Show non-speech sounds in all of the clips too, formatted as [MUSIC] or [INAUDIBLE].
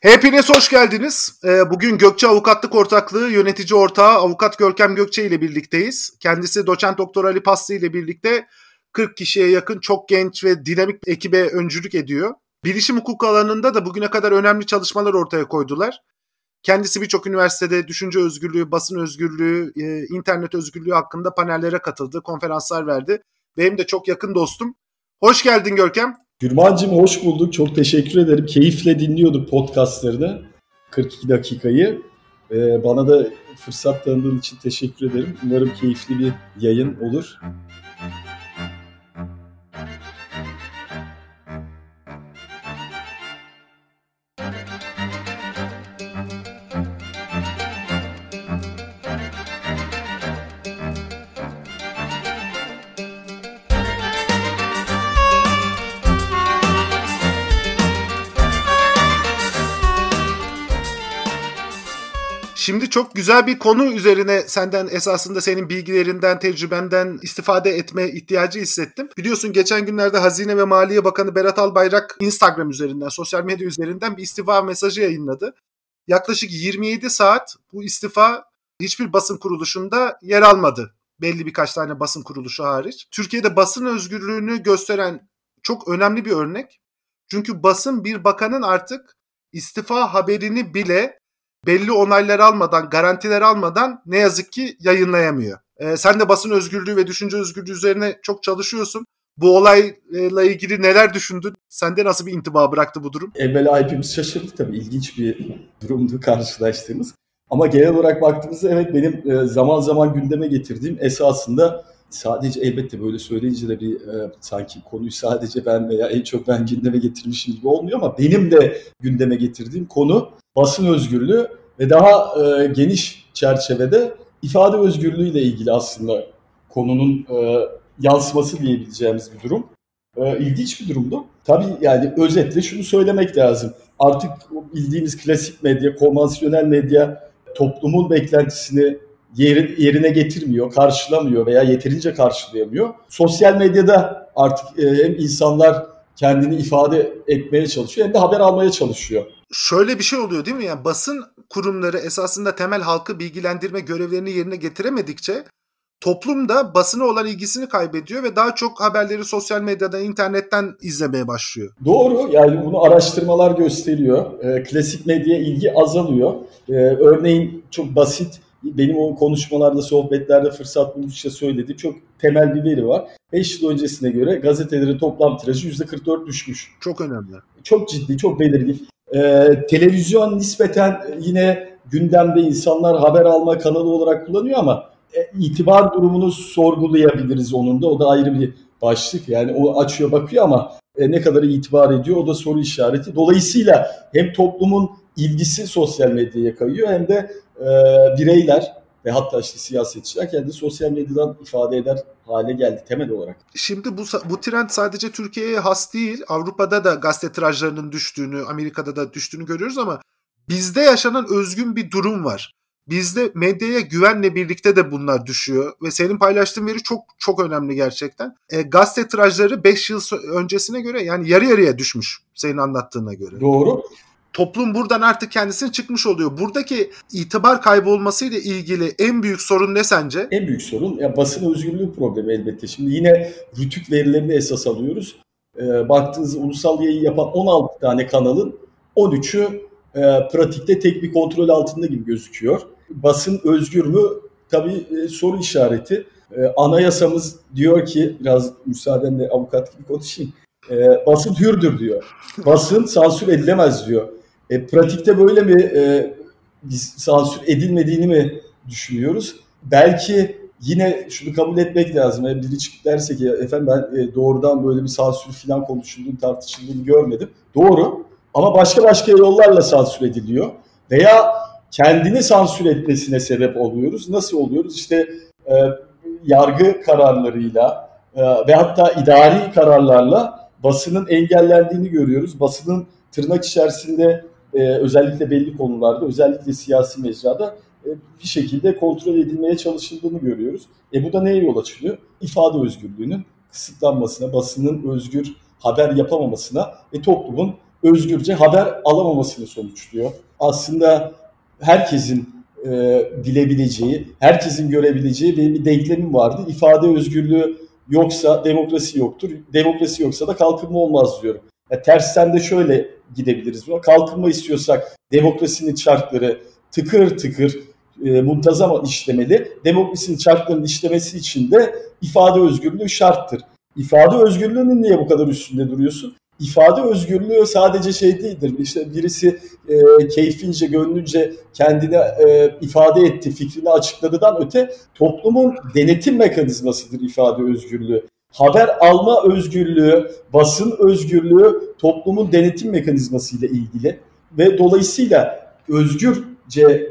Hepiniz hoş geldiniz. Ee, bugün Gökçe Avukatlık Ortaklığı yönetici ortağı Avukat Görkem Gökçe ile birlikteyiz. Kendisi doçent doktor Ali Paslı ile birlikte 40 kişiye yakın çok genç ve dinamik ekibe öncülük ediyor. Bilişim hukuku alanında da bugüne kadar önemli çalışmalar ortaya koydular. Kendisi birçok üniversitede düşünce özgürlüğü, basın özgürlüğü, e, internet özgürlüğü hakkında panellere katıldı, konferanslar verdi. Benim de çok yakın dostum. Hoş geldin Görkem. Gürmancığım hoş bulduk. Çok teşekkür ederim. Keyifle dinliyorduk podcastlarını. 42 dakikayı. Ee, bana da fırsat tanıdığın için teşekkür ederim. Umarım keyifli bir yayın olur. Şimdi çok güzel bir konu üzerine senden esasında senin bilgilerinden, tecrübenden istifade etme ihtiyacı hissettim. Biliyorsun geçen günlerde Hazine ve Maliye Bakanı Berat Albayrak Instagram üzerinden, sosyal medya üzerinden bir istifa mesajı yayınladı. Yaklaşık 27 saat bu istifa hiçbir basın kuruluşunda yer almadı. Belli birkaç tane basın kuruluşu hariç. Türkiye'de basın özgürlüğünü gösteren çok önemli bir örnek. Çünkü basın bir bakanın artık istifa haberini bile belli onaylar almadan, garantiler almadan ne yazık ki yayınlayamıyor. Ee, sen de basın özgürlüğü ve düşünce özgürlüğü üzerine çok çalışıyorsun. Bu olayla ilgili neler düşündün? Sende nasıl bir intiba bıraktı bu durum? Evvela hepimiz şaşırdık tabii. İlginç bir durumdu karşılaştığımız. Ama genel olarak baktığımızda evet benim e, zaman zaman gündeme getirdiğim esasında sadece elbette böyle söyleyince de bir e, sanki konuyu sadece ben veya en çok ben gündeme getirmişim gibi olmuyor ama benim de gündeme getirdiğim konu basın özgürlüğü ve daha e, geniş çerçevede ifade özgürlüğü ile ilgili aslında konunun e, yansıması diyebileceğimiz bir durum. E, ilginç bir durumdu. Tabii yani özetle şunu söylemek lazım. Artık bildiğimiz klasik medya, konvansiyonel medya toplumun beklentisini yerine getirmiyor, karşılamıyor veya yeterince karşılayamıyor. Sosyal medyada artık e, hem insanlar kendini ifade etmeye çalışıyor hem de haber almaya çalışıyor. Şöyle bir şey oluyor değil mi? Yani basın kurumları esasında temel halkı bilgilendirme görevlerini yerine getiremedikçe toplum da basına olan ilgisini kaybediyor ve daha çok haberleri sosyal medyadan, internetten izlemeye başlıyor. Doğru. Yani bunu araştırmalar gösteriyor. E, klasik medyaya ilgi azalıyor. E, örneğin çok basit benim o konuşmalarda, sohbetlerde fırsat buldukça söylediğim çok temel bir veri var. 5 yıl öncesine göre gazetelerin toplam tirajı %44 düşmüş. Çok önemli. Çok ciddi, çok belirgin. Ee, televizyon nispeten yine gündemde insanlar haber alma kanalı olarak kullanıyor ama e, itibar durumunu sorgulayabiliriz onun da. O da ayrı bir başlık. Yani o açıyor bakıyor ama e, ne kadar itibar ediyor o da soru işareti. Dolayısıyla hem toplumun ilgisi sosyal medyaya kayıyor hem de e, bireyler ve hatta işte siyasetçiler kendi sosyal medyadan ifade eder hale geldi temel olarak. Şimdi bu bu trend sadece Türkiye'ye has değil. Avrupa'da da gazete tirajlarının düştüğünü, Amerika'da da düştüğünü görüyoruz ama bizde yaşanan özgün bir durum var. Bizde medyaya güvenle birlikte de bunlar düşüyor ve senin paylaştığın veri çok çok önemli gerçekten. E, gazete tirajları 5 yıl öncesine göre yani yarı yarıya düşmüş senin anlattığına göre. Doğru toplum buradan artık kendisini çıkmış oluyor. Buradaki itibar kaybolmasıyla ilgili en büyük sorun ne sence? En büyük sorun ya basın özgürlüğü problemi elbette. Şimdi yine rütük verilerini esas alıyoruz. E, baktığınız ulusal yayın yapan 16 tane kanalın 13'ü e, pratikte tek bir kontrol altında gibi gözüküyor. Basın özgür mü? Tabii e, soru işareti. E, anayasamız diyor ki biraz müsaadenle avukat gibi konuşayım. E, basın hürdür diyor. Basın sansür edilemez diyor. E, pratikte böyle mi e, sansür edilmediğini mi düşünüyoruz? Belki yine şunu kabul etmek lazım. Yani biri çıkıp derse ki efendim ben e, doğrudan böyle bir sansür falan konuşulduğunu tartışıldığını görmedim. Doğru ama başka başka yollarla sansür ediliyor. Veya kendini sansür etmesine sebep oluyoruz. Nasıl oluyoruz? İşte e, yargı kararlarıyla e, ve hatta idari kararlarla basının engellendiğini görüyoruz. Basının tırnak içerisinde e, özellikle belli konularda, özellikle siyasi mecrada e, bir şekilde kontrol edilmeye çalışıldığını görüyoruz. E bu da neye yol açılıyor? İfade özgürlüğünün kısıtlanmasına, basının özgür haber yapamamasına ve toplumun özgürce haber alamamasını sonuçluyor. Aslında herkesin e, bilebileceği, herkesin görebileceği bir, bir denklemim vardı. İfade özgürlüğü yoksa demokrasi yoktur. Demokrasi yoksa da kalkınma olmaz diyorum. Yani tersten de şöyle gidebiliriz. Kalkınma istiyorsak demokrasinin şartları tıkır tıkır e, muntazam işlemeli. Demokrasinin şartlarının işlemesi için de ifade özgürlüğü şarttır. İfade özgürlüğünün niye bu kadar üstünde duruyorsun? İfade özgürlüğü sadece şey değildir. İşte birisi e, keyfince, gönlünce kendini e, ifade etti, fikrini açıkladıdan öte toplumun denetim mekanizmasıdır ifade özgürlüğü. Haber alma özgürlüğü, basın özgürlüğü toplumun denetim mekanizması ile ilgili ve dolayısıyla özgür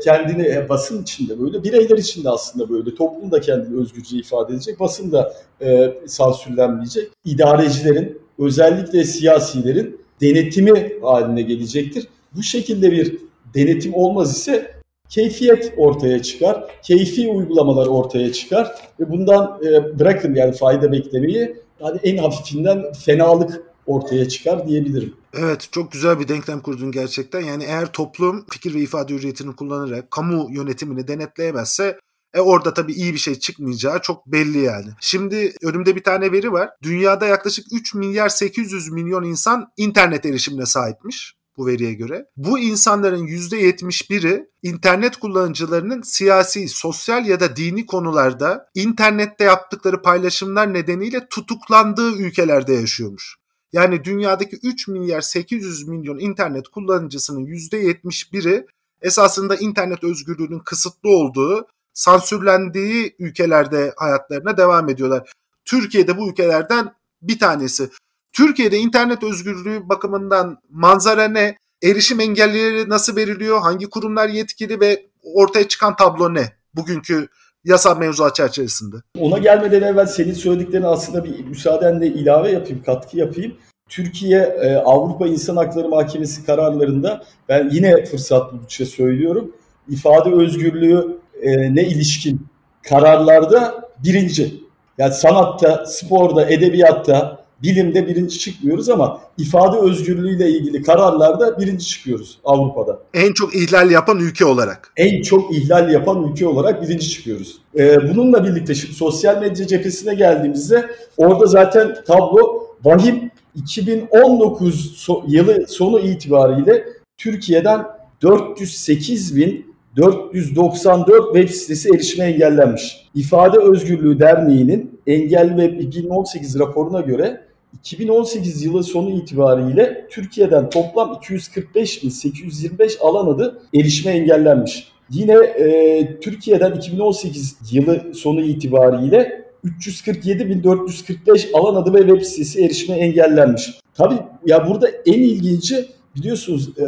kendini e, basın içinde böyle, bireyler içinde aslında böyle, toplum da kendini özgürce ifade edecek, basın da e, sansürlenmeyecek. İdarecilerin, özellikle siyasilerin denetimi haline gelecektir. Bu şekilde bir denetim olmaz ise keyfiyet ortaya çıkar, keyfi uygulamalar ortaya çıkar ve bundan e, bırakın yani fayda beklemeyi, yani en hafifinden fenalık ortaya çıkar diyebilirim. Evet çok güzel bir denklem kurdun gerçekten. Yani eğer toplum fikir ve ifade hürriyetini kullanarak kamu yönetimini denetleyemezse e orada tabii iyi bir şey çıkmayacağı çok belli yani. Şimdi önümde bir tane veri var. Dünyada yaklaşık 3 milyar 800 milyon insan internet erişimine sahipmiş bu veriye göre. Bu insanların %71'i internet kullanıcılarının siyasi, sosyal ya da dini konularda internette yaptıkları paylaşımlar nedeniyle tutuklandığı ülkelerde yaşıyormuş. Yani dünyadaki 3 milyar 800 milyon internet kullanıcısının %71'i esasında internet özgürlüğünün kısıtlı olduğu, sansürlendiği ülkelerde hayatlarına devam ediyorlar. Türkiye'de bu ülkelerden bir tanesi. Türkiye'de internet özgürlüğü bakımından manzara ne? Erişim engelleri nasıl veriliyor? Hangi kurumlar yetkili ve ortaya çıkan tablo ne? Bugünkü yasal mevzuat çerçevesinde. Ona gelmeden evvel senin söylediklerini aslında bir müsaadenle ilave yapayım, katkı yapayım. Türkiye e, Avrupa İnsan Hakları Mahkemesi kararlarında ben yine fırsat buldukça söylüyorum. ifade özgürlüğü e, ne ilişkin kararlarda birinci. Yani sanatta, sporda, edebiyatta, bilimde birinci çıkmıyoruz ama ifade özgürlüğüyle ilgili kararlarda birinci çıkıyoruz Avrupa'da. En çok ihlal yapan ülke olarak. En çok ihlal yapan ülke olarak birinci çıkıyoruz. Ee, bununla birlikte şimdi sosyal medya cephesine geldiğimizde orada zaten tablo vahim 2019 yılı sonu itibariyle Türkiye'den 408 bin 494 web sitesi erişime engellenmiş. İfade Özgürlüğü Derneği'nin Engelli Web 2018 raporuna göre 2018 yılı sonu itibariyle Türkiye'den toplam 245.825 alan adı erişime engellenmiş. Yine e, Türkiye'den 2018 yılı sonu itibariyle 347.445 alan adı ve web sitesi erişime engellenmiş. Tabii ya burada en ilginci biliyorsunuz e,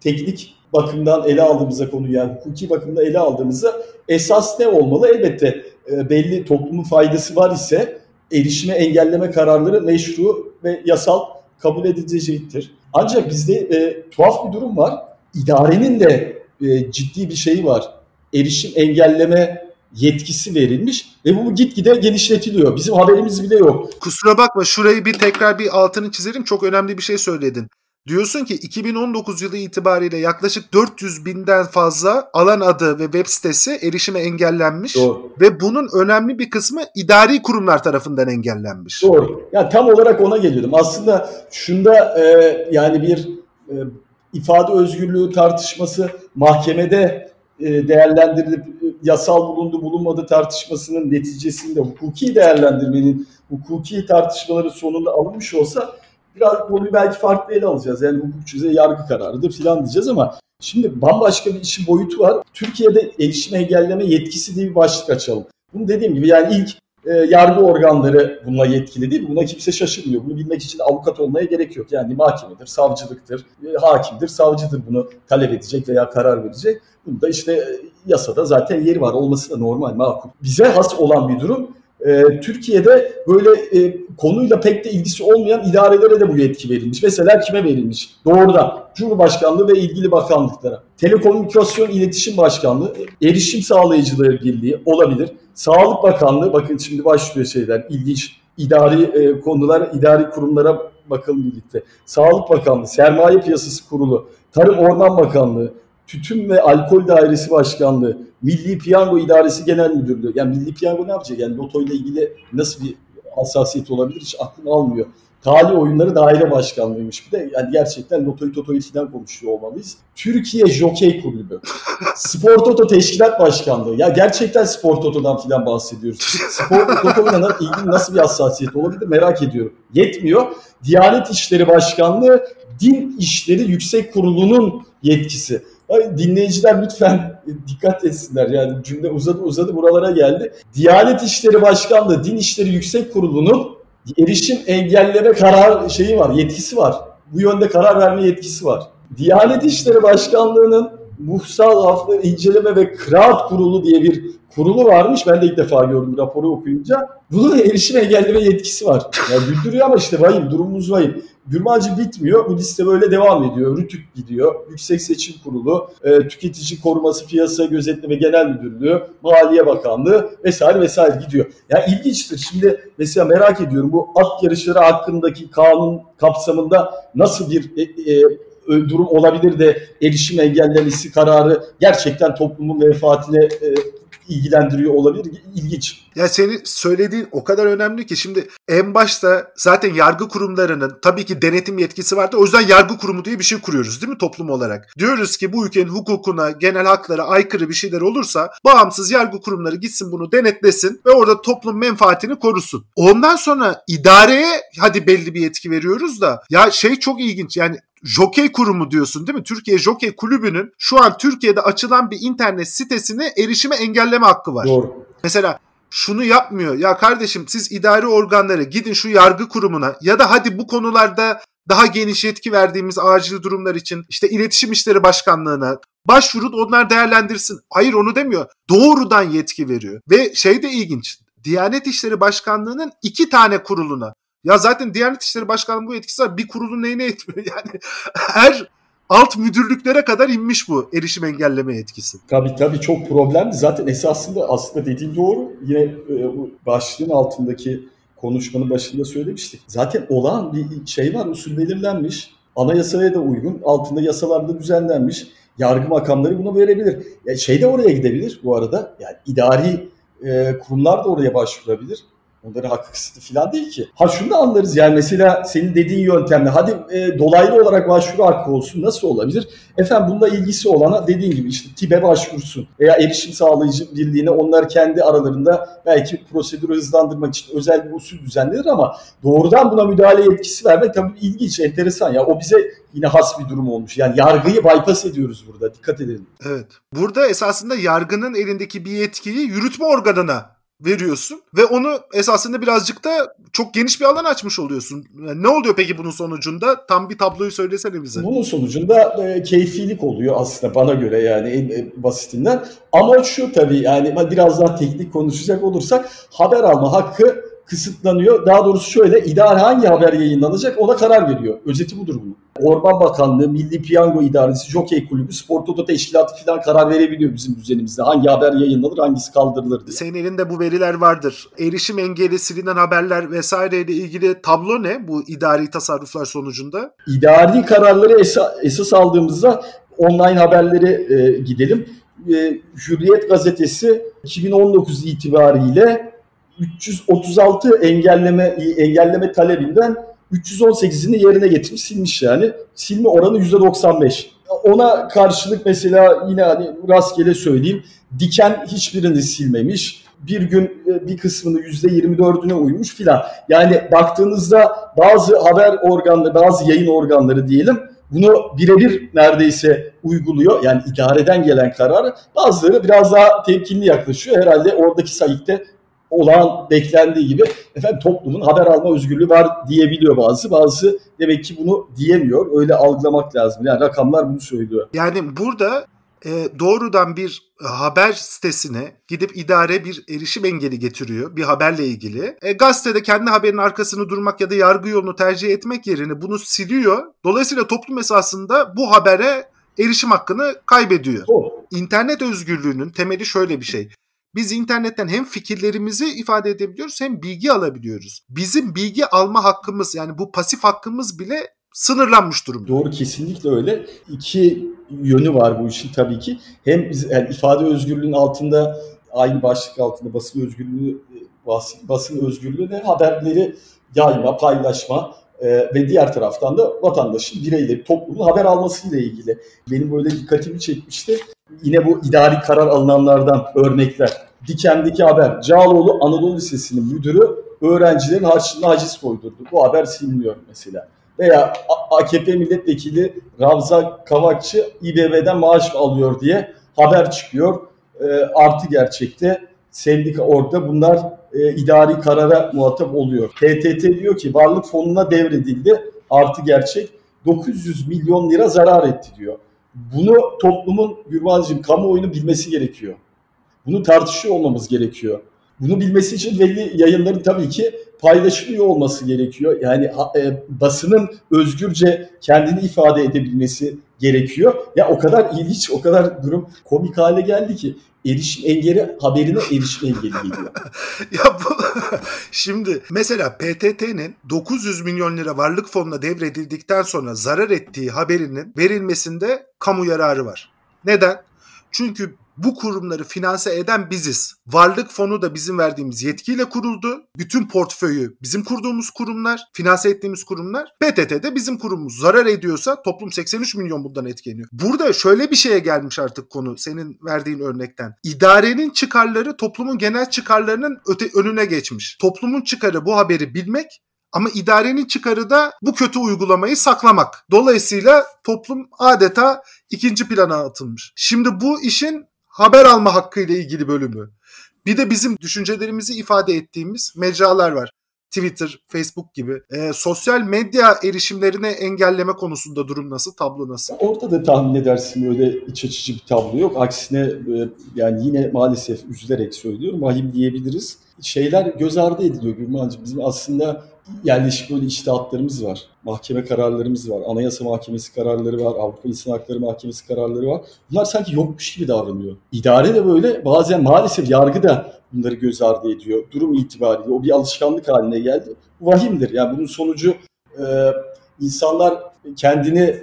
teknik bakımdan ele aldığımızda konuyu yani hukuki bakımda ele aldığımızda esas ne olmalı? Elbette e, belli toplumun faydası var ise erişime engelleme kararları meşru ve yasal kabul edilecektir. Ancak bizde e, tuhaf bir durum var. İdarenin de e, ciddi bir şeyi var. Erişim engelleme yetkisi verilmiş ve bu gitgide genişletiliyor. Bizim haberimiz bile yok. Kusura bakma şurayı bir tekrar bir altını çizelim. Çok önemli bir şey söyledin. Diyorsun ki 2019 yılı itibariyle yaklaşık 400 binden fazla alan adı ve web sitesi erişime engellenmiş. Doğru. Ve bunun önemli bir kısmı idari kurumlar tarafından engellenmiş. Doğru. Ya tam olarak ona geliyordum. Aslında şunda e, yani bir e, ifade özgürlüğü tartışması mahkemede e, değerlendirilip e, yasal bulundu bulunmadı tartışmasının neticesinde hukuki değerlendirmenin hukuki tartışmaların sonunda alınmış olsa biraz konuyu belki farklı ele alacağız. Yani hukukçuya yargı kararıdır filan diyeceğiz ama şimdi bambaşka bir işin boyutu var. Türkiye'de erişim engelleme yetkisi diye bir başlık açalım. Bunu dediğim gibi yani ilk e, yargı organları bununla yetkili değil mi? Buna kimse şaşırmıyor. Bunu bilmek için avukat olmaya gerek yok. Yani mahkemedir, savcılıktır, e, hakimdir, savcıdır bunu talep edecek veya karar verecek. Bunda işte e, yasada zaten yeri var. Olması da normal, makul. Bize has olan bir durum e, Türkiye'de böyle e, konuyla pek de ilgisi olmayan idarelere de bu yetki verilmiş. Mesela kime verilmiş? Doğrudan Cumhurbaşkanlığı ve ilgili bakanlıklara. Telekomünikasyon İletişim Başkanlığı, Erişim Sağlayıcıları Birliği olabilir. Sağlık Bakanlığı, bakın şimdi başlıyor şeyler, ilginç idari e, konular, idari kurumlara bakalım birlikte. Sağlık Bakanlığı, Sermaye Piyasası Kurulu, Tarım Orman Bakanlığı, Tütün ve Alkol Dairesi Başkanlığı, Milli Piyango İdaresi Genel Müdürlüğü. Yani Milli Piyango ne yapacak? Yani loto ile ilgili nasıl bir hassasiyet olabilir hiç aklım almıyor. Tali Oyunları Daire Başkanlığıymış bir de. Yani gerçekten Lotoyu Toto'yu falan konuşuyor olmalıyız. Türkiye Jokey Kulübü. Spor Toto Teşkilat Başkanlığı. Ya gerçekten Spor Toto'dan falan bahsediyoruz. Spor Toto'yla ilgili nasıl bir hassasiyet olabilir merak ediyorum. Yetmiyor. Diyanet İşleri Başkanlığı Din İşleri Yüksek Kurulu'nun yetkisi. Dinleyiciler lütfen dikkat etsinler. Yani cümle uzadı uzadı buralara geldi. Diyanet İşleri Başkanlığı Din İşleri Yüksek Kurulu'nun erişim engelleme karar şeyi var, yetkisi var. Bu yönde karar verme yetkisi var. Diyanet İşleri Başkanlığı'nın Muhsal Hafları İnceleme ve Kıraat Kurulu diye bir kurulu varmış. Ben de ilk defa gördüm raporu okuyunca. Bunun erişim engelleme yetkisi var. Yani güldürüyor ama işte vahim, durumumuz vahim. Gürmancı bitmiyor. Bu liste böyle devam ediyor. Rütük gidiyor. Yüksek Seçim Kurulu, e, Tüketici Koruması Piyasa Gözetleme Genel Müdürlüğü, Maliye Bakanlığı vesaire vesaire gidiyor. Ya yani ilginçtir. Şimdi mesela merak ediyorum bu at yarışları hakkındaki kanun kapsamında nasıl bir e, e, durum olabilir de erişim engellemesi kararı gerçekten toplumun menfaatine e, ilgilendiriyor olabilir. İlginç. Ya senin söylediğin o kadar önemli ki şimdi en başta zaten yargı kurumlarının tabii ki denetim yetkisi vardı. O yüzden yargı kurumu diye bir şey kuruyoruz değil mi toplum olarak? Diyoruz ki bu ülkenin hukukuna, genel haklara aykırı bir şeyler olursa bağımsız yargı kurumları gitsin bunu denetlesin ve orada toplum menfaatini korusun. Ondan sonra idareye hadi belli bir yetki veriyoruz da ya şey çok ilginç yani Jokey kurumu diyorsun değil mi? Türkiye Jokey Kulübü'nün şu an Türkiye'de açılan bir internet sitesine erişime engelleme hakkı var. Doğru. Mesela şunu yapmıyor. Ya kardeşim siz idari organları gidin şu yargı kurumuna ya da hadi bu konularda daha geniş yetki verdiğimiz acil durumlar için işte iletişim işleri başkanlığına başvurun onlar değerlendirsin. Hayır onu demiyor. Doğrudan yetki veriyor. Ve şey de ilginç. Diyanet İşleri Başkanlığı'nın iki tane kuruluna ya zaten Diyanet İşleri Başkanlığı bu etkisi var. Bir kurulun neyine etmiyor? [LAUGHS] Yani her alt müdürlüklere kadar inmiş bu erişim engelleme etkisi. Tabii tabii çok problemli. Zaten esasında aslında dediğin doğru. Yine e, bu başlığın altındaki konuşmanın başında söylemiştik. Zaten olan bir şey var, usul belirlenmiş. Anayasaya da uygun, altında yasalarda düzenlenmiş. Yargı makamları buna verebilir. Yani şey de oraya gidebilir bu arada. Yani idari e, kurumlar da oraya başvurabilir. Onların hakkı falan değil ki. Ha şunu da anlarız yani mesela senin dediğin yöntemle hadi e, dolaylı olarak başvuru hakkı olsun nasıl olabilir? Efendim bununla ilgisi olana dediğin gibi işte TİB'e başvursun veya erişim sağlayıcı birliğine onlar kendi aralarında belki prosedürü hızlandırmak için özel bir usul düzenlenir ama doğrudan buna müdahale yetkisi vermek tabii ilginç, enteresan ya. O bize yine has bir durum olmuş. Yani yargıyı bypass ediyoruz burada. Dikkat edelim. Evet. Burada esasında yargının elindeki bir yetkiyi yürütme organına veriyorsun ve onu esasında birazcık da çok geniş bir alan açmış oluyorsun. Ne oluyor peki bunun sonucunda? Tam bir tabloyu söylesene bize. Bunun sonucunda e, keyfilik oluyor aslında bana göre yani en basitinden. Ama şu tabii yani biraz daha teknik konuşacak olursak haber alma hakkı kısıtlanıyor. Daha doğrusu şöyle idare hangi haber yayınlanacak ona karar veriyor. Özeti budur bunun. Orman Bakanlığı, Milli Piyango İdaresi, Jockey Kulübü, Spor Toto Teşkilatı falan karar verebiliyor bizim düzenimizde. Hangi haber yayınlanır, hangisi kaldırılır diye. Senin elinde bu veriler vardır. Erişim engeli, silinen haberler vesaireyle ilgili tablo ne bu idari tasarruflar sonucunda? İdari kararları esa- esas aldığımızda online haberleri e, gidelim. E, Hürriyet gazetesi 2019 itibariyle 336 engelleme engelleme talebinden 318'ini yerine getirmiş silmiş yani. Silme oranı %95. Ona karşılık mesela yine hani rastgele söyleyeyim. Diken hiçbirini silmemiş. Bir gün e, bir kısmını %24'üne uymuş filan. Yani baktığınızda bazı haber organları, bazı yayın organları diyelim bunu birebir neredeyse uyguluyor. Yani idareden gelen karar. Bazıları biraz daha temkinli yaklaşıyor. Herhalde oradaki sayıkta olağan beklendiği gibi efendim toplumun haber alma özgürlüğü var diyebiliyor bazı. Bazı demek ki bunu diyemiyor. Öyle algılamak lazım. Yani rakamlar bunu söylüyor. Yani burada e, doğrudan bir haber sitesine gidip idare bir erişim engeli getiriyor bir haberle ilgili. E, gazetede kendi haberin arkasını durmak ya da yargı yolunu tercih etmek yerine bunu siliyor. Dolayısıyla toplum esasında bu habere erişim hakkını kaybediyor. Oh. İnternet özgürlüğünün temeli şöyle bir şey Biz internetten hem fikirlerimizi ifade edebiliyoruz hem bilgi alabiliyoruz. Bizim bilgi alma hakkımız yani bu pasif hakkımız bile sınırlanmış durumda. Doğru kesinlikle öyle. İki yönü var bu işin tabii ki. Hem yani ifade özgürlüğünün altında aynı başlık altında basın özgürlüğü basın, basın özgürlüğü ve haberleri yayma, paylaşma e, ve diğer taraftan da vatandaşın, bireyleri, toplumun haber almasıyla ilgili. Benim böyle dikkatimi çekmişti. Yine bu idari karar alınanlardan örnekler. Diken'deki haber. Cağaloğlu Anadolu Lisesi'nin müdürü öğrencilerin harçlığına haciz koydurdu. Bu haber siliniyor mesela. Veya AKP milletvekili Ravza Kavakçı İBB'den maaş alıyor diye haber çıkıyor. E, artı gerçekte sendika orada bunlar e, idari karara muhatap oluyor. PTT diyor ki varlık fonuna devredildi artı gerçek 900 milyon lira zarar etti diyor. Bunu toplumun Gürbancığım kamuoyunu bilmesi gerekiyor. Bunu tartışıyor olmamız gerekiyor. Bunu bilmesi için belli yayınların tabii ki paylaşılıyor olması gerekiyor. Yani e, basının özgürce kendini ifade edebilmesi gerekiyor. Ya o kadar ilginç, o kadar durum komik hale geldi ki erişim engeli haberine erişim engeli geliyor. [LAUGHS] ya bu [LAUGHS] şimdi mesela PTT'nin 900 milyon lira varlık fonuna devredildikten sonra zarar ettiği haberinin verilmesinde kamu yararı var. Neden? Çünkü bu kurumları finanse eden biziz. Varlık fonu da bizim verdiğimiz yetkiyle kuruldu. Bütün portföyü bizim kurduğumuz kurumlar, finanse ettiğimiz kurumlar. PTT de bizim kurumumuz. Zarar ediyorsa toplum 83 milyon bundan etkileniyor. Burada şöyle bir şeye gelmiş artık konu senin verdiğin örnekten. İdarenin çıkarları toplumun genel çıkarlarının öte önüne geçmiş. Toplumun çıkarı bu haberi bilmek ama idarenin çıkarı da bu kötü uygulamayı saklamak. Dolayısıyla toplum adeta ikinci plana atılmış. Şimdi bu işin haber alma hakkı ile ilgili bölümü. Bir de bizim düşüncelerimizi ifade ettiğimiz mecralar var. Twitter, Facebook gibi. E, sosyal medya erişimlerine engelleme konusunda durum nasıl, tablo nasıl? Orada da tahmin edersin öyle iç açıcı bir tablo yok. Aksine e, yani yine maalesef üzülerek söylüyorum, vahim diyebiliriz. Şeyler göz ardı ediliyor Gürmancığım. Bizim aslında yerleşik böyle içtihatlarımız var. Mahkeme kararlarımız var. Anayasa Mahkemesi kararları var. Avrupa İnsan Hakları Mahkemesi kararları var. Bunlar sanki yokmuş gibi davranıyor. İdare de böyle bazen maalesef yargı da bunları göz ardı ediyor. Durum itibariyle o bir alışkanlık haline geldi. Bu vahimdir. Yani bunun sonucu e, insanlar kendini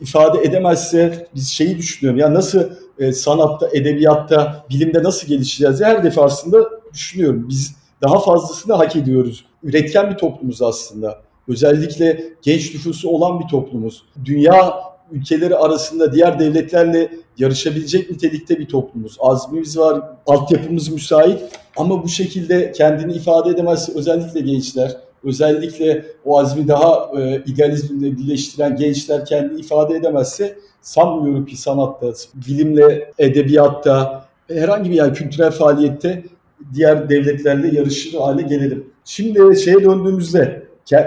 ifade edemezse biz şeyi düşünüyorum. Ya nasıl e, sanatta, edebiyatta, bilimde nasıl gelişeceğiz? Her defasında düşünüyorum. Biz daha fazlasını hak ediyoruz. Üretken bir toplumuz aslında. Özellikle genç nüfusu olan bir toplumuz. Dünya ülkeleri arasında diğer devletlerle yarışabilecek nitelikte bir toplumuz. Azmimiz var, altyapımız müsait ama bu şekilde kendini ifade edemezse özellikle gençler, özellikle o azmi daha e, idealizmle birleştiren gençler kendini ifade edemezse sanmıyorum ki sanatta, bilimle, edebiyatta, herhangi bir yani kültürel faaliyette diğer devletlerle yarışır hale gelelim. Şimdi şeye döndüğümüzde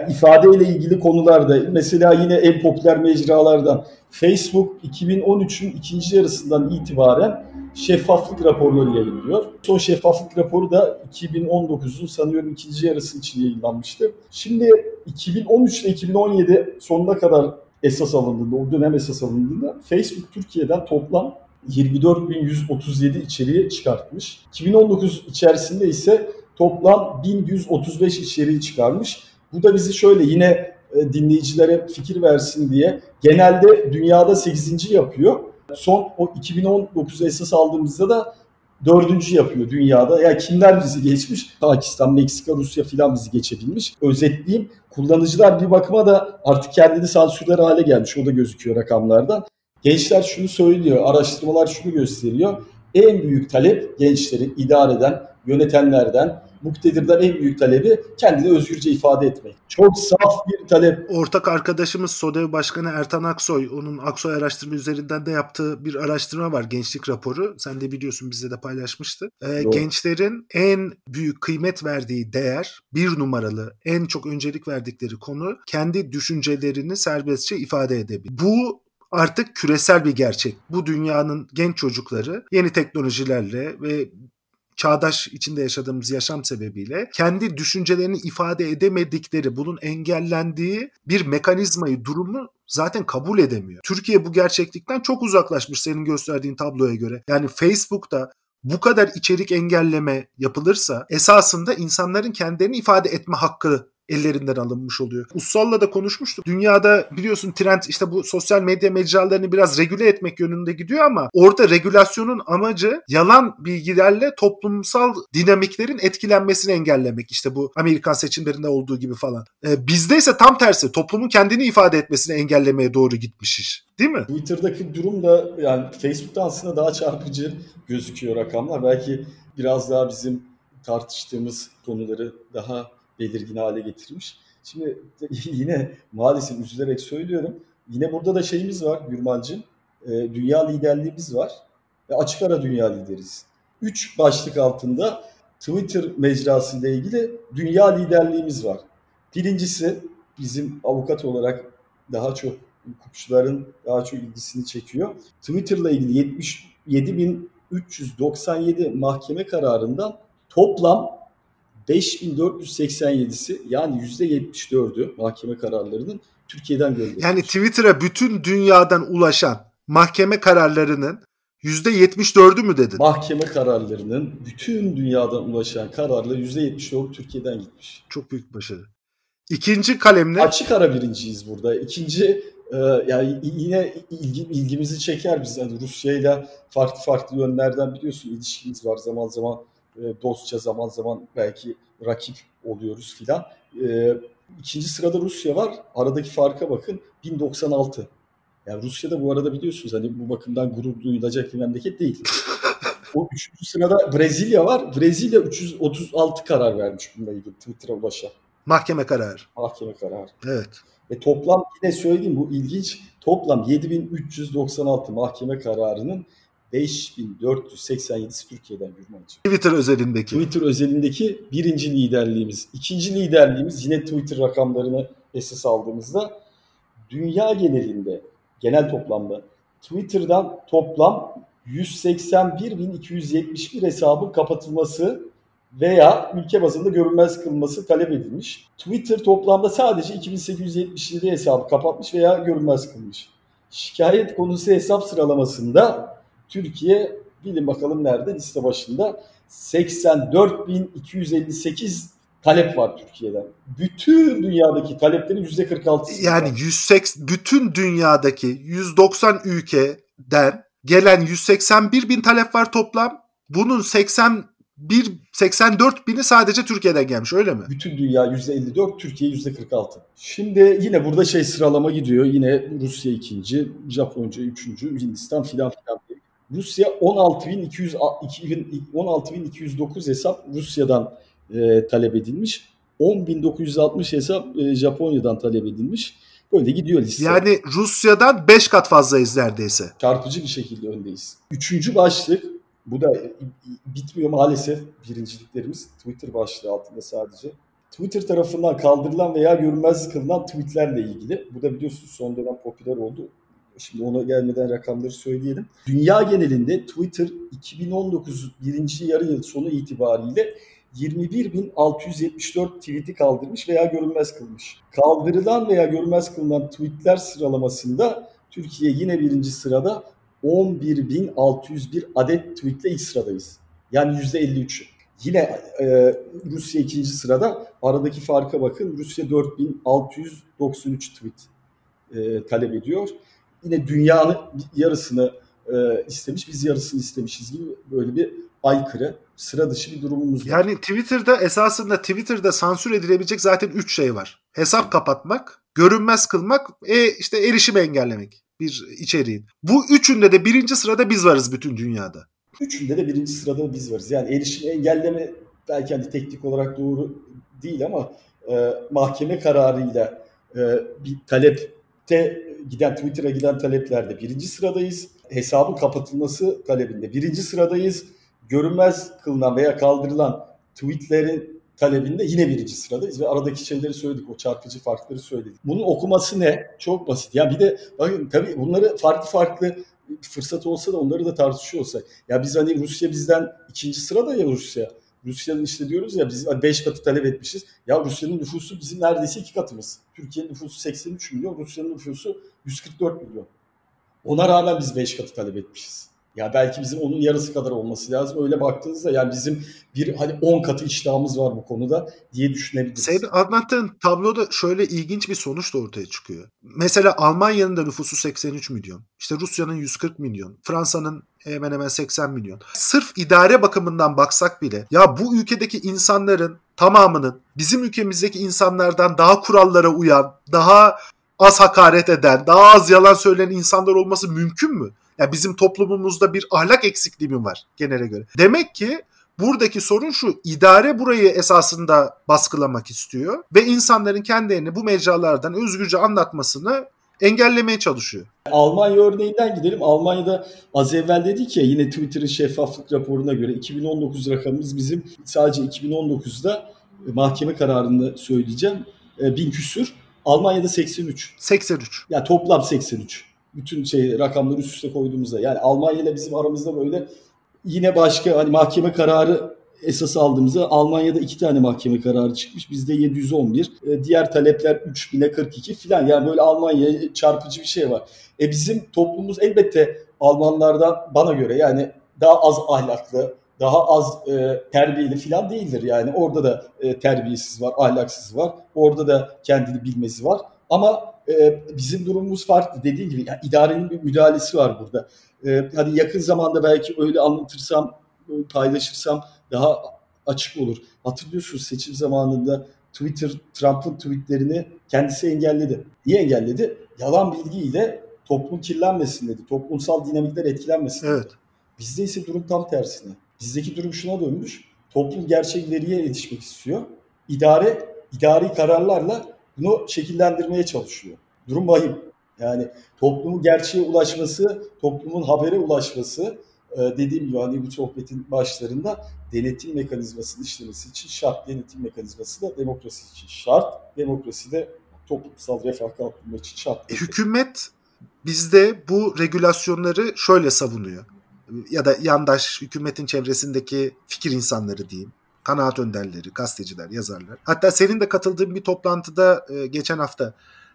ifadeyle ilgili konularda mesela yine en popüler mecralardan Facebook 2013'ün ikinci yarısından itibaren şeffaflık raporları yayınlıyor. Son şeffaflık raporu da 2019'un sanıyorum ikinci yarısı için yayınlanmıştı. Şimdi 2013 ile 2017 sonuna kadar esas alındığında, o dönem esas alındığında Facebook Türkiye'den toplam 24.137 içeriği çıkartmış. 2019 içerisinde ise toplam 1135 içeriği çıkarmış. Bu da bizi şöyle yine e, dinleyicilere fikir versin diye genelde dünyada 8. yapıyor. Son o 2019 esas aldığımızda da dördüncü yapıyor dünyada. Ya kimler bizi geçmiş? Pakistan, Meksika, Rusya filan bizi geçebilmiş. Özetleyeyim. Kullanıcılar bir bakıma da artık kendini sansürler hale gelmiş. O da gözüküyor rakamlardan. Gençler şunu söylüyor, araştırmalar şunu gösteriyor. En büyük talep gençlerin idareden, yönetenlerden, muktedirden en büyük talebi kendini özgürce ifade etmek. Çok saf bir talep. Ortak arkadaşımız SODEV Başkanı Ertan Aksoy, onun Aksoy araştırma üzerinden de yaptığı bir araştırma var. Gençlik raporu. Sen de biliyorsun bizde de paylaşmıştı. Ee, gençlerin en büyük kıymet verdiği değer, bir numaralı, en çok öncelik verdikleri konu kendi düşüncelerini serbestçe ifade edebilir. Bu artık küresel bir gerçek. Bu dünyanın genç çocukları yeni teknolojilerle ve çağdaş içinde yaşadığımız yaşam sebebiyle kendi düşüncelerini ifade edemedikleri, bunun engellendiği bir mekanizmayı, durumu zaten kabul edemiyor. Türkiye bu gerçeklikten çok uzaklaşmış senin gösterdiğin tabloya göre. Yani Facebook'ta bu kadar içerik engelleme yapılırsa esasında insanların kendilerini ifade etme hakkı ellerinden alınmış oluyor. Ussal'la da konuşmuştuk. Dünyada biliyorsun trend işte bu sosyal medya mecralarını biraz regüle etmek yönünde gidiyor ama orada regülasyonun amacı yalan bilgilerle toplumsal dinamiklerin etkilenmesini engellemek. İşte bu Amerikan seçimlerinde olduğu gibi falan. Ee, bizde ise tam tersi toplumun kendini ifade etmesini engellemeye doğru gitmiş iş. Değil mi? Twitter'daki durum da yani Facebook'ta aslında daha çarpıcı gözüküyor rakamlar. Belki biraz daha bizim tartıştığımız konuları daha belirgin hale getirmiş. Şimdi [LAUGHS] yine maalesef üzülerek söylüyorum. Yine burada da şeyimiz var Gürmancığım. E, dünya liderliğimiz var. Ve açık ara dünya lideriz. Üç başlık altında Twitter mecrası ile ilgili dünya liderliğimiz var. Birincisi bizim avukat olarak daha çok hukukçuların daha çok ilgisini çekiyor. Twitter'la ilgili 77.397 mahkeme kararından toplam 5487'si yani %74'ü mahkeme kararlarının Türkiye'den gönderilmiş. Yani Twitter'a bütün dünyadan ulaşan mahkeme kararlarının %74'ü mü dedin? Mahkeme kararlarının bütün dünyadan ulaşan kararla %74 Türkiye'den gitmiş. Çok büyük başarı. İkinci kalemle... Açık ara birinciyiz burada. İkinci e, yani yine ilgi, ilgimizi çeker biz. Yani Rusya ile farklı farklı yönlerden biliyorsun ilişkimiz var. Zaman zaman e, dostça zaman zaman belki rakip oluyoruz filan. E, ikinci sırada Rusya var. Aradaki farka bakın 1096. Yani Rusya'da bu arada biliyorsunuz hani bu bakımdan gurur duyulacak bir memleket değil. [LAUGHS] o üçüncü sırada Brezilya var. Brezilya 336 karar vermiş bununla ilgili Twitter'a ulaşan. Mahkeme kararı. Mahkeme kararı. Evet. Ve toplam yine söyleyeyim bu ilginç. Toplam 7396 mahkeme kararının 5487'si Türkiye'den Gürmancığım. Twitter özelindeki. Twitter özelindeki birinci liderliğimiz. İkinci liderliğimiz yine Twitter rakamlarını esas aldığımızda dünya genelinde genel toplamda Twitter'dan toplam 181.271 hesabın kapatılması veya ülke bazında görünmez kılması talep edilmiş. Twitter toplamda sadece 2877 hesabı kapatmış veya görünmez kılmış. Şikayet konusu hesap sıralamasında Türkiye bilin bakalım nerede liste başında 84.258 talep var Türkiye'den. Bütün dünyadaki taleplerin %46'sı. Yani 180 bütün dünyadaki 190 ülkeden gelen 181 bin talep var toplam. Bunun 81 84 bini sadece Türkiye'den gelmiş öyle mi? Bütün dünya %54, Türkiye %46. Şimdi yine burada şey sıralama gidiyor. Yine Rusya ikinci, Japonca üçüncü, Hindistan filan filan Rusya 16.209 hesap Rusya'dan e, talep edilmiş. 10.960 hesap e, Japonya'dan talep edilmiş. Böyle gidiyor liste. Yani Rusya'dan 5 kat fazlayız neredeyse. Çarpıcı bir şekilde öndeyiz. Üçüncü başlık, bu da bitmiyor maalesef birinciliklerimiz. Twitter başlığı altında sadece. Twitter tarafından kaldırılan veya görünmez kılınan tweetlerle ilgili. Bu da biliyorsunuz son dönem popüler oldu. Şimdi ona gelmeden rakamları söyleyelim. Dünya genelinde Twitter 2019 birinci yarı yıl sonu itibariyle 21.674 tweet'i kaldırmış veya görünmez kılmış. Kaldırılan veya görünmez kılınan tweetler sıralamasında Türkiye yine birinci sırada 11.601 adet tweetle ilk sıradayız. Yani %53. Yine e, Rusya ikinci sırada. Aradaki farka bakın. Rusya 4693 tweet e, talep ediyor yine dünyanın yarısını e, istemiş, biz yarısını istemişiz gibi böyle bir aykırı, sıra dışı bir durumumuz var. Yani Twitter'da esasında Twitter'da sansür edilebilecek zaten 3 şey var. Hesap kapatmak, görünmez kılmak, e, işte erişim engellemek bir içeriğin. Bu üçünde de birinci sırada biz varız bütün dünyada. Üçünde de birinci sırada biz varız. Yani erişim engelleme belki hani teknik olarak doğru değil ama e, mahkeme kararıyla e, bir talepte giden Twitter'a giden taleplerde birinci sıradayız. Hesabın kapatılması talebinde birinci sıradayız. Görünmez kılınan veya kaldırılan tweetlerin talebinde yine birinci sıradayız ve aradaki şeyleri söyledik. O çarpıcı farkları söyledik. Bunun okuması ne? Çok basit. Ya bir de bakın tabii bunları farklı farklı fırsat olsa da onları da tartışıyor olsak. Ya biz hani Rusya bizden ikinci sırada ya Rusya. Rusya'nın işte diyoruz ya biz 5 katı talep etmişiz. Ya Rusya'nın nüfusu bizim neredeyse iki katımız. Türkiye'nin nüfusu 83 milyon, Rusya'nın nüfusu 144 milyon. Ona rağmen biz 5 katı talep etmişiz. Ya belki bizim onun yarısı kadar olması lazım. Öyle baktığınızda yani bizim bir hani 10 katı iştahımız var bu konuda diye düşünebiliriz. Senin anlattığın tabloda şöyle ilginç bir sonuç da ortaya çıkıyor. Mesela Almanya'nın da nüfusu 83 milyon. İşte Rusya'nın 140 milyon. Fransa'nın hemen hemen 80 milyon. Sırf idare bakımından baksak bile ya bu ülkedeki insanların tamamının bizim ülkemizdeki insanlardan daha kurallara uyan, daha az hakaret eden, daha az yalan söyleyen insanlar olması mümkün mü? Yani bizim toplumumuzda bir ahlak eksikliği mi var genele göre? Demek ki buradaki sorun şu. idare burayı esasında baskılamak istiyor ve insanların kendilerini bu mecralardan özgürce anlatmasını engellemeye çalışıyor. Almanya örneğinden gidelim. Almanya'da az evvel dedik ya yine Twitter'ın şeffaflık raporuna göre 2019 rakamımız bizim sadece 2019'da mahkeme kararını söyleyeceğim. E, bin küsür. Almanya'da 83. 83. Yani toplam 83. Bütün şey rakamları üst üste koyduğumuzda. Yani Almanya ile bizim aramızda böyle yine başka hani mahkeme kararı esas aldığımızda Almanya'da iki tane mahkeme kararı çıkmış. Bizde 711. E, diğer talepler 3000'e 42 filan. Yani böyle Almanya çarpıcı bir şey var. E bizim toplumumuz elbette Almanlardan bana göre yani daha az ahlaklı, daha az e, terbiyeli falan değildir. Yani orada da e, terbiyesiz var, ahlaksız var. Orada da kendini bilmesi var. Ama e, bizim durumumuz farklı. Dediğim gibi yani idarenin bir müdahalesi var burada. E, hani yakın zamanda belki öyle anlatırsam, paylaşırsam daha açık olur. Hatırlıyorsunuz seçim zamanında Twitter Trump'ın tweetlerini kendisi engelledi. Niye engelledi? Yalan bilgiyle toplum kirlenmesin dedi. Toplumsal dinamikler etkilenmesin dedi. Evet. Bizde ise durum tam tersine. Bizdeki durum şuna dönmüş. Toplum gerçek veriye yetişmek istiyor. İdare, idari kararlarla bunu şekillendirmeye çalışıyor. Durum vahim. Yani toplumun gerçeğe ulaşması, toplumun habere ulaşması dediğim gibi hani bu sohbetin başlarında denetim mekanizmasının işlemesi için şart. Denetim mekanizması da demokrasi için şart. Demokrasi de toplumsal refah kalkınma için şart. E, hükümet bizde bu regülasyonları şöyle savunuyor ya da yandaş hükümetin çevresindeki fikir insanları diyeyim. Kanaat önderleri, gazeteciler, yazarlar. Hatta senin de katıldığın bir toplantıda e, geçen hafta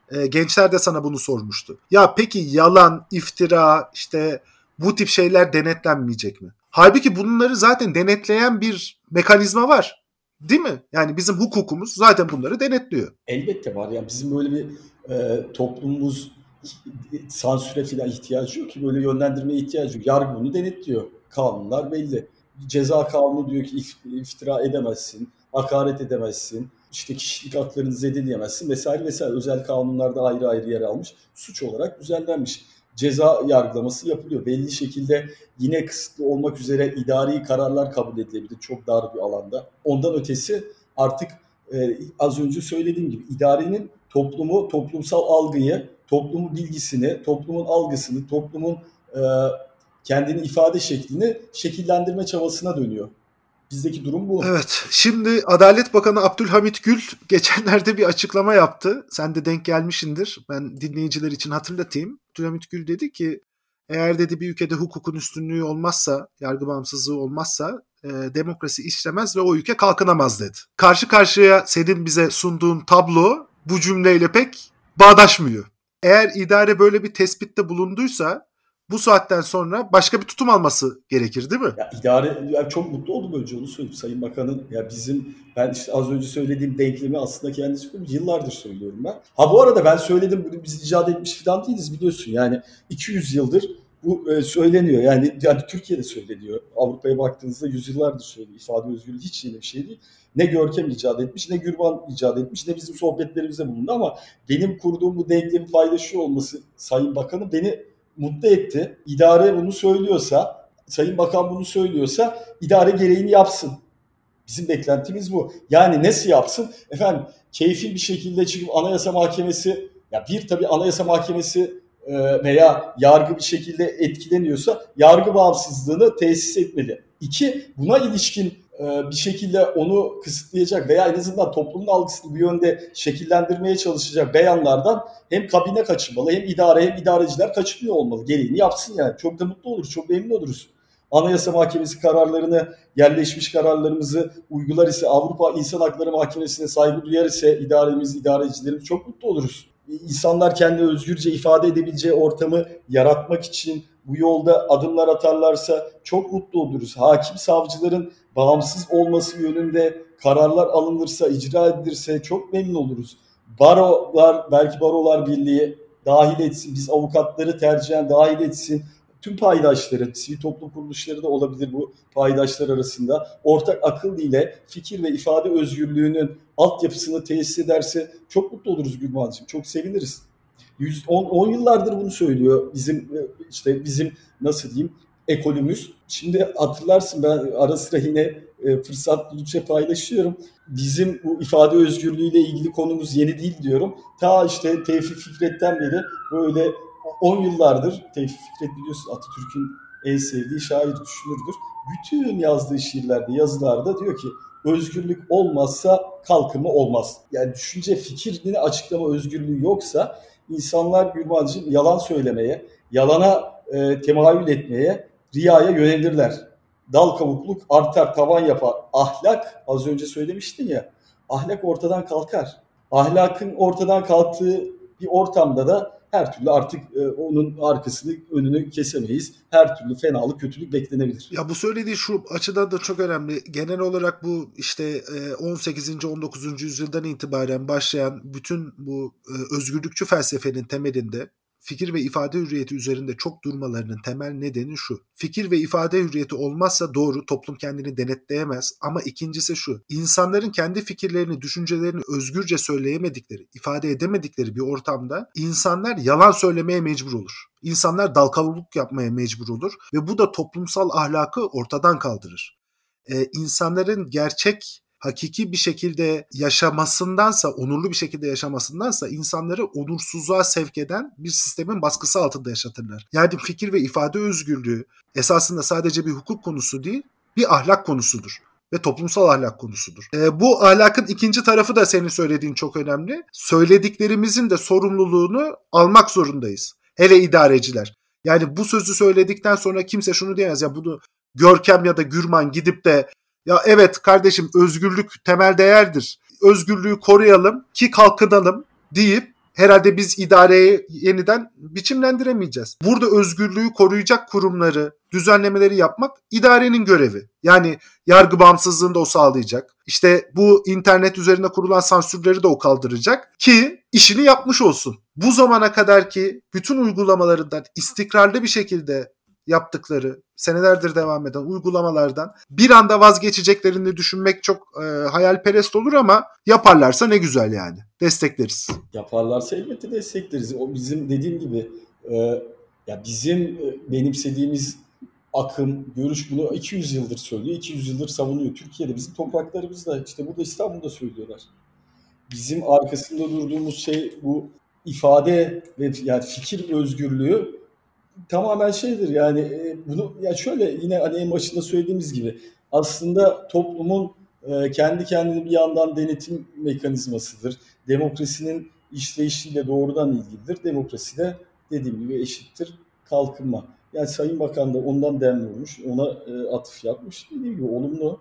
e, gençler de sana bunu sormuştu. Ya peki yalan, iftira, işte bu tip şeyler denetlenmeyecek mi? Halbuki bunları zaten denetleyen bir mekanizma var. Değil mi? Yani bizim hukukumuz zaten bunları denetliyor. Elbette var. Yani bizim böyle bir e, toplumumuz sansüre falan ihtiyacı yok ki böyle yönlendirmeye ihtiyacı yok. Yargı bunu denetliyor. Kanunlar belli. Ceza kanunu diyor ki iftira edemezsin, hakaret edemezsin, işte kişilik haklarını zedeleyemezsin vesaire vesaire. Özel kanunlarda ayrı ayrı yer almış. Suç olarak düzenlenmiş. Ceza yargılaması yapılıyor. Belli şekilde yine kısıtlı olmak üzere idari kararlar kabul edilebilir çok dar bir alanda. Ondan ötesi artık e, az önce söylediğim gibi idarenin toplumu, toplumsal algıyı toplumun bilgisini, toplumun algısını, toplumun e, kendini ifade şeklini şekillendirme çabasına dönüyor. Bizdeki durum bu. Evet. Şimdi Adalet Bakanı Abdülhamit Gül geçenlerde bir açıklama yaptı. Sen de denk gelmişindir. Ben dinleyiciler için hatırlatayım. Abdülhamit Gül dedi ki eğer dedi bir ülkede hukukun üstünlüğü olmazsa, yargı bağımsızlığı olmazsa e, demokrasi işlemez ve o ülke kalkınamaz dedi. Karşı karşıya senin bize sunduğun tablo bu cümleyle pek bağdaşmıyor eğer idare böyle bir tespitte bulunduysa bu saatten sonra başka bir tutum alması gerekir değil mi? Ya idare ya çok mutlu oldum önce onu söyleyeyim Sayın Bakan'ın. Ya bizim ben işte az önce söylediğim denklemi aslında kendisi koymuş. Yıllardır söylüyorum ben. Ha bu arada ben söyledim bunu biz icat etmiş falan değiliz biliyorsun. Yani 200 yıldır bu e, söyleniyor. Yani yani Türkiye'de söyleniyor. Avrupa'ya baktığınızda yüzyıllardır söyleniyor. İfade özgürlüğü hiç yeni bir şey değil. Ne Görkem icat etmiş, ne Gürban icat etmiş, ne bizim sohbetlerimizde bulundu ama benim kurduğum bu denklemi paylaşıyor olması Sayın Bakan'ın beni mutlu etti. İdare bunu söylüyorsa, Sayın Bakan bunu söylüyorsa idare gereğini yapsın. Bizim beklentimiz bu. Yani nasıl yapsın? Efendim keyfi bir şekilde çıkıp Anayasa Mahkemesi, ya bir tabii Anayasa Mahkemesi e, veya yargı bir şekilde etkileniyorsa yargı bağımsızlığını tesis etmeli. İki, buna ilişkin bir şekilde onu kısıtlayacak veya en azından toplumun algısını bir yönde şekillendirmeye çalışacak beyanlardan hem kabine kaçınmalı hem idare hem idareciler kaçınmıyor olmalı. Gereğini yapsın yani. Çok da mutlu oluruz, çok memnun oluruz. Anayasa Mahkemesi kararlarını, yerleşmiş kararlarımızı uygular ise, Avrupa İnsan Hakları Mahkemesi'ne saygı duyar ise idaremiz, idarecilerimiz çok mutlu oluruz. İnsanlar kendi özgürce ifade edebileceği ortamı yaratmak için bu yolda adımlar atarlarsa çok mutlu oluruz. Hakim savcıların bağımsız olması yönünde kararlar alınırsa, icra edilirse çok memnun oluruz. Barolar, belki Barolar Birliği dahil etsin, biz avukatları tercihen dahil etsin. Tüm paydaşları, sivil toplum kuruluşları da olabilir bu paydaşlar arasında. Ortak akıl ile fikir ve ifade özgürlüğünün altyapısını tesis ederse çok mutlu oluruz Gülmancığım. Çok seviniriz. 10 yıllardır bunu söylüyor bizim işte bizim nasıl diyeyim ekolümüz. Şimdi hatırlarsın ben ara sıra yine e, fırsat buldukça paylaşıyorum. Bizim bu ifade özgürlüğüyle ilgili konumuz yeni değil diyorum. Ta işte Tevfik Fikret'ten beri böyle 10 yıllardır Tevfik Fikret biliyorsun Atatürk'ün en sevdiği şair düşünürdür. Bütün yazdığı şiirlerde, yazılarda diyor ki özgürlük olmazsa kalkınma olmaz. Yani düşünce fikrini açıklama özgürlüğü yoksa insanlar Gülmancığım yalan söylemeye, yalana e, temayül etmeye, riyaya yönelirler. Dal kavukluk artar, tavan yapar. Ahlak, az önce söylemiştin ya, ahlak ortadan kalkar. Ahlakın ortadan kalktığı bir ortamda da her türlü artık e, onun arkasını önünü kesemeyiz. Her türlü fenalık, kötülük beklenebilir. Ya bu söylediği şu açıdan da çok önemli. Genel olarak bu işte 18. E, 19. yüzyıldan itibaren başlayan bütün bu e, özgürlükçü felsefenin temelinde fikir ve ifade hürriyeti üzerinde çok durmalarının temel nedeni şu. Fikir ve ifade hürriyeti olmazsa doğru toplum kendini denetleyemez ama ikincisi şu. İnsanların kendi fikirlerini, düşüncelerini özgürce söyleyemedikleri, ifade edemedikleri bir ortamda insanlar yalan söylemeye mecbur olur. İnsanlar dalkavuluk yapmaya mecbur olur ve bu da toplumsal ahlakı ortadan kaldırır. Ee, insanların gerçek hakiki bir şekilde yaşamasındansa, onurlu bir şekilde yaşamasındansa insanları onursuzluğa sevk eden bir sistemin baskısı altında yaşatırlar. Yani fikir ve ifade özgürlüğü esasında sadece bir hukuk konusu değil, bir ahlak konusudur ve toplumsal ahlak konusudur. E, bu ahlakın ikinci tarafı da senin söylediğin çok önemli. Söylediklerimizin de sorumluluğunu almak zorundayız. Hele idareciler. Yani bu sözü söyledikten sonra kimse şunu diyemez ya bunu Görkem ya da Gürman gidip de ya evet kardeşim özgürlük temel değerdir. Özgürlüğü koruyalım ki kalkınalım deyip herhalde biz idareyi yeniden biçimlendiremeyeceğiz. Burada özgürlüğü koruyacak kurumları, düzenlemeleri yapmak idarenin görevi. Yani yargı bağımsızlığını da o sağlayacak. İşte bu internet üzerinde kurulan sansürleri de o kaldıracak ki işini yapmış olsun. Bu zamana kadar ki bütün uygulamalarından istikrarlı bir şekilde yaptıkları, senelerdir devam eden uygulamalardan bir anda vazgeçeceklerini düşünmek çok e, hayalperest olur ama yaparlarsa ne güzel yani. Destekleriz. Yaparlarsa elbette destekleriz. O bizim dediğim gibi e, ya bizim e, benimsediğimiz akım, görüş bunu 200 yıldır söylüyor. 200 yıldır savunuyor. Türkiye'de bizim topraklarımızda işte burada İstanbul'da söylüyorlar. Bizim arkasında durduğumuz şey bu ifade ve yani fikir özgürlüğü tamamen şeydir yani e, bunu ya şöyle yine hani en başında söylediğimiz gibi aslında toplumun e, kendi kendini bir yandan denetim mekanizmasıdır. Demokrasinin işleyişiyle doğrudan ilgilidir. Demokrasi de dediğim gibi eşittir kalkınma. Yani Sayın Bakan da ondan dem ona e, atıf yapmış. Dediğim gibi olumlu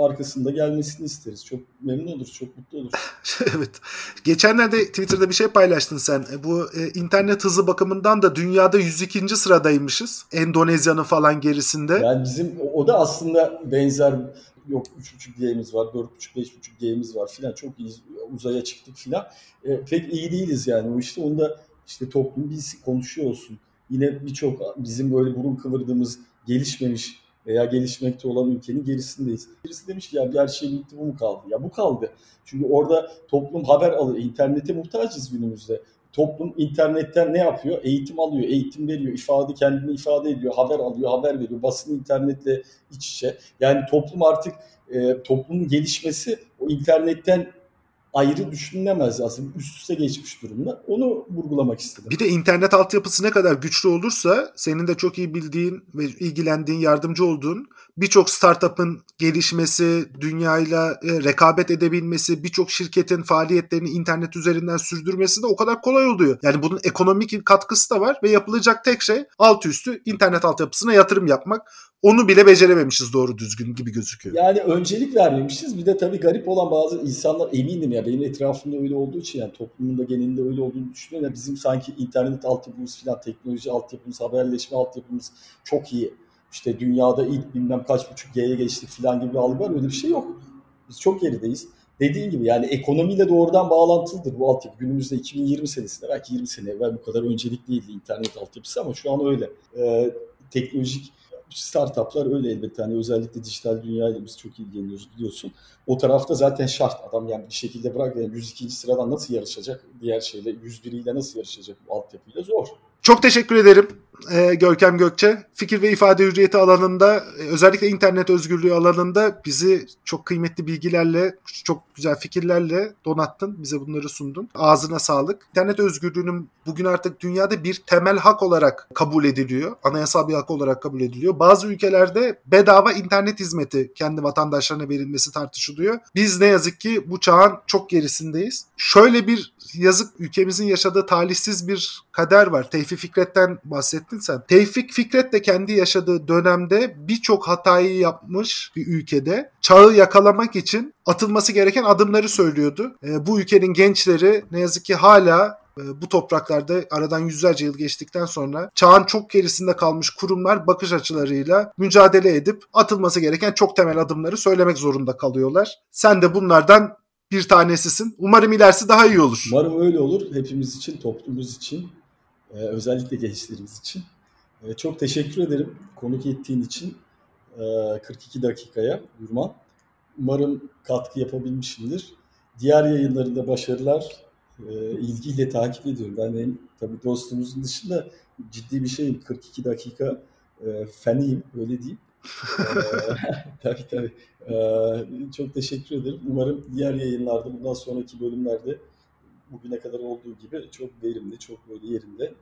arkasında gelmesini isteriz. Çok memnun oluruz, çok mutlu oluruz. [LAUGHS] evet. Geçenlerde Twitter'da bir şey paylaştın sen. E, bu e, internet hızı bakımından da dünyada 102. sıradaymışız. Endonezya'nın falan gerisinde. Yani bizim o da aslında benzer yok 3.5 G'miz var, 4.5 5.5 G'miz var filan çok iyi uzaya çıktık filan. E, pek iyi değiliz yani. O işte onda işte toplum biz konuşuyor olsun. Yine birçok bizim böyle burun kıvırdığımız gelişmemiş veya gelişmekte olan ülkenin gerisindeyiz. Birisi demiş ki ya her şey bitti bu mu kaldı? Ya bu kaldı. Çünkü orada toplum haber alır. İnternete muhtacız günümüzde. Toplum internetten ne yapıyor? Eğitim alıyor, eğitim veriyor, ifade kendini ifade ediyor, haber alıyor, haber veriyor. Basın internetle iç içe. Yani toplum artık e, toplumun gelişmesi o internetten ayrı düşünülemez aslında üst üste geçmiş durumda. Onu vurgulamak istedim. Bir de internet altyapısı ne kadar güçlü olursa senin de çok iyi bildiğin ve ilgilendiğin, yardımcı olduğun birçok startup'ın gelişmesi, dünyayla e, rekabet edebilmesi, birçok şirketin faaliyetlerini internet üzerinden sürdürmesi de o kadar kolay oluyor. Yani bunun ekonomik katkısı da var ve yapılacak tek şey alt üstü internet altyapısına yatırım yapmak onu bile becerememişiz doğru düzgün gibi gözüküyor. Yani öncelik vermemişiz. Bir de tabii garip olan bazı insanlar eminim ya benim etrafımda öyle olduğu için yani toplumun da genelinde öyle olduğunu düşünüyorum. Ya bizim sanki internet altyapımız falan teknoloji altyapımız, haberleşme altyapımız çok iyi. İşte dünyada ilk bilmem kaç buçuk G'ye geçtik falan gibi bir algı var. Öyle bir şey yok. Biz çok gerideyiz. Dediğin gibi yani ekonomiyle doğrudan bağlantılıdır bu altyapı. Günümüzde 2020 senesinde belki 20 sene evvel bu kadar öncelik değildi internet altyapısı ama şu an öyle. Ee, teknolojik startuplar öyle elbette. Hani özellikle dijital dünyayla biz çok ilgileniyoruz biliyorsun. O tarafta zaten şart adam yani bir şekilde bırak yani 102. sıradan nasıl yarışacak diğer şeyle 101 ile nasıl yarışacak bu altyapıyla zor. Çok teşekkür ederim e, Görkem Gökçe. Fikir ve ifade hürriyeti alanında e, özellikle internet özgürlüğü alanında bizi çok kıymetli bilgilerle, çok güzel fikirlerle donattın. Bize bunları sundun. Ağzına sağlık. İnternet özgürlüğünün bugün artık dünyada bir temel hak olarak kabul ediliyor. Anayasal bir hak olarak kabul ediliyor. Bazı ülkelerde bedava internet hizmeti kendi vatandaşlarına verilmesi tartışılıyor. Biz ne yazık ki bu çağın çok gerisindeyiz. Şöyle bir yazık ülkemizin yaşadığı talihsiz bir kader var. Tevfik Fikret'ten bahsettin sen. Tevfik Fikret de kendi yaşadığı dönemde birçok hatayı yapmış bir ülkede. Çağı yakalamak için atılması gereken adımları söylüyordu. E, bu ülkenin gençleri ne yazık ki hala e, bu topraklarda aradan yüzlerce yıl geçtikten sonra çağın çok gerisinde kalmış kurumlar bakış açılarıyla mücadele edip atılması gereken çok temel adımları söylemek zorunda kalıyorlar. Sen de bunlardan bir tanesisin. Umarım ilerisi daha iyi olur. Umarım öyle olur. Hepimiz için, toplumumuz için, e, özellikle gençlerimiz için. E, çok teşekkür ederim konuk ettiğin için 42 dakikaya Gürman. Umarım katkı yapabilmişimdir. Diğer yayınlarında başarılar, e, ilgiyle takip ediyorum. Ben hem tabii dostumuzun dışında ciddi bir şeyim. 42 dakika e, feniyim öyle diyeyim. e, [LAUGHS] tabii tabii. E, çok teşekkür ederim. Umarım diğer yayınlarda bundan sonraki bölümlerde bugüne kadar olduğu gibi çok verimli, çok böyle yerinde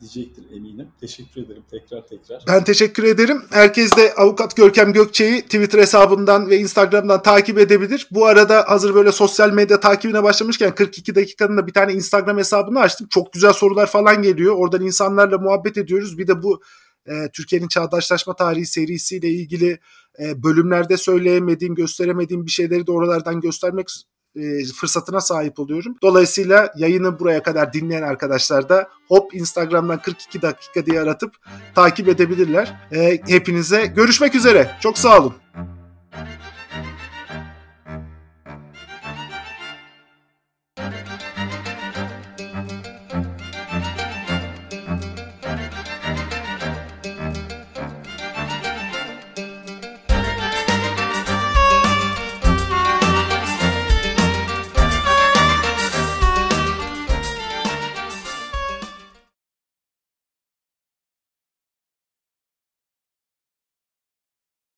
gidecektir eminim. Teşekkür ederim tekrar tekrar. Ben teşekkür ederim. Herkes de Avukat Görkem Gökçe'yi Twitter hesabından ve Instagram'dan takip edebilir. Bu arada hazır böyle sosyal medya takibine başlamışken 42 dakikanın da bir tane Instagram hesabını açtım. Çok güzel sorular falan geliyor. Oradan insanlarla muhabbet ediyoruz. Bir de bu e, Türkiye'nin çağdaşlaşma tarihi serisiyle ilgili e, bölümlerde söyleyemediğim, gösteremediğim bir şeyleri de oralardan göstermek e, fırsatına sahip oluyorum. Dolayısıyla yayını buraya kadar dinleyen arkadaşlar da hop Instagram'dan 42 dakika diye aratıp takip edebilirler. E, hepinize görüşmek üzere. Çok sağ olun.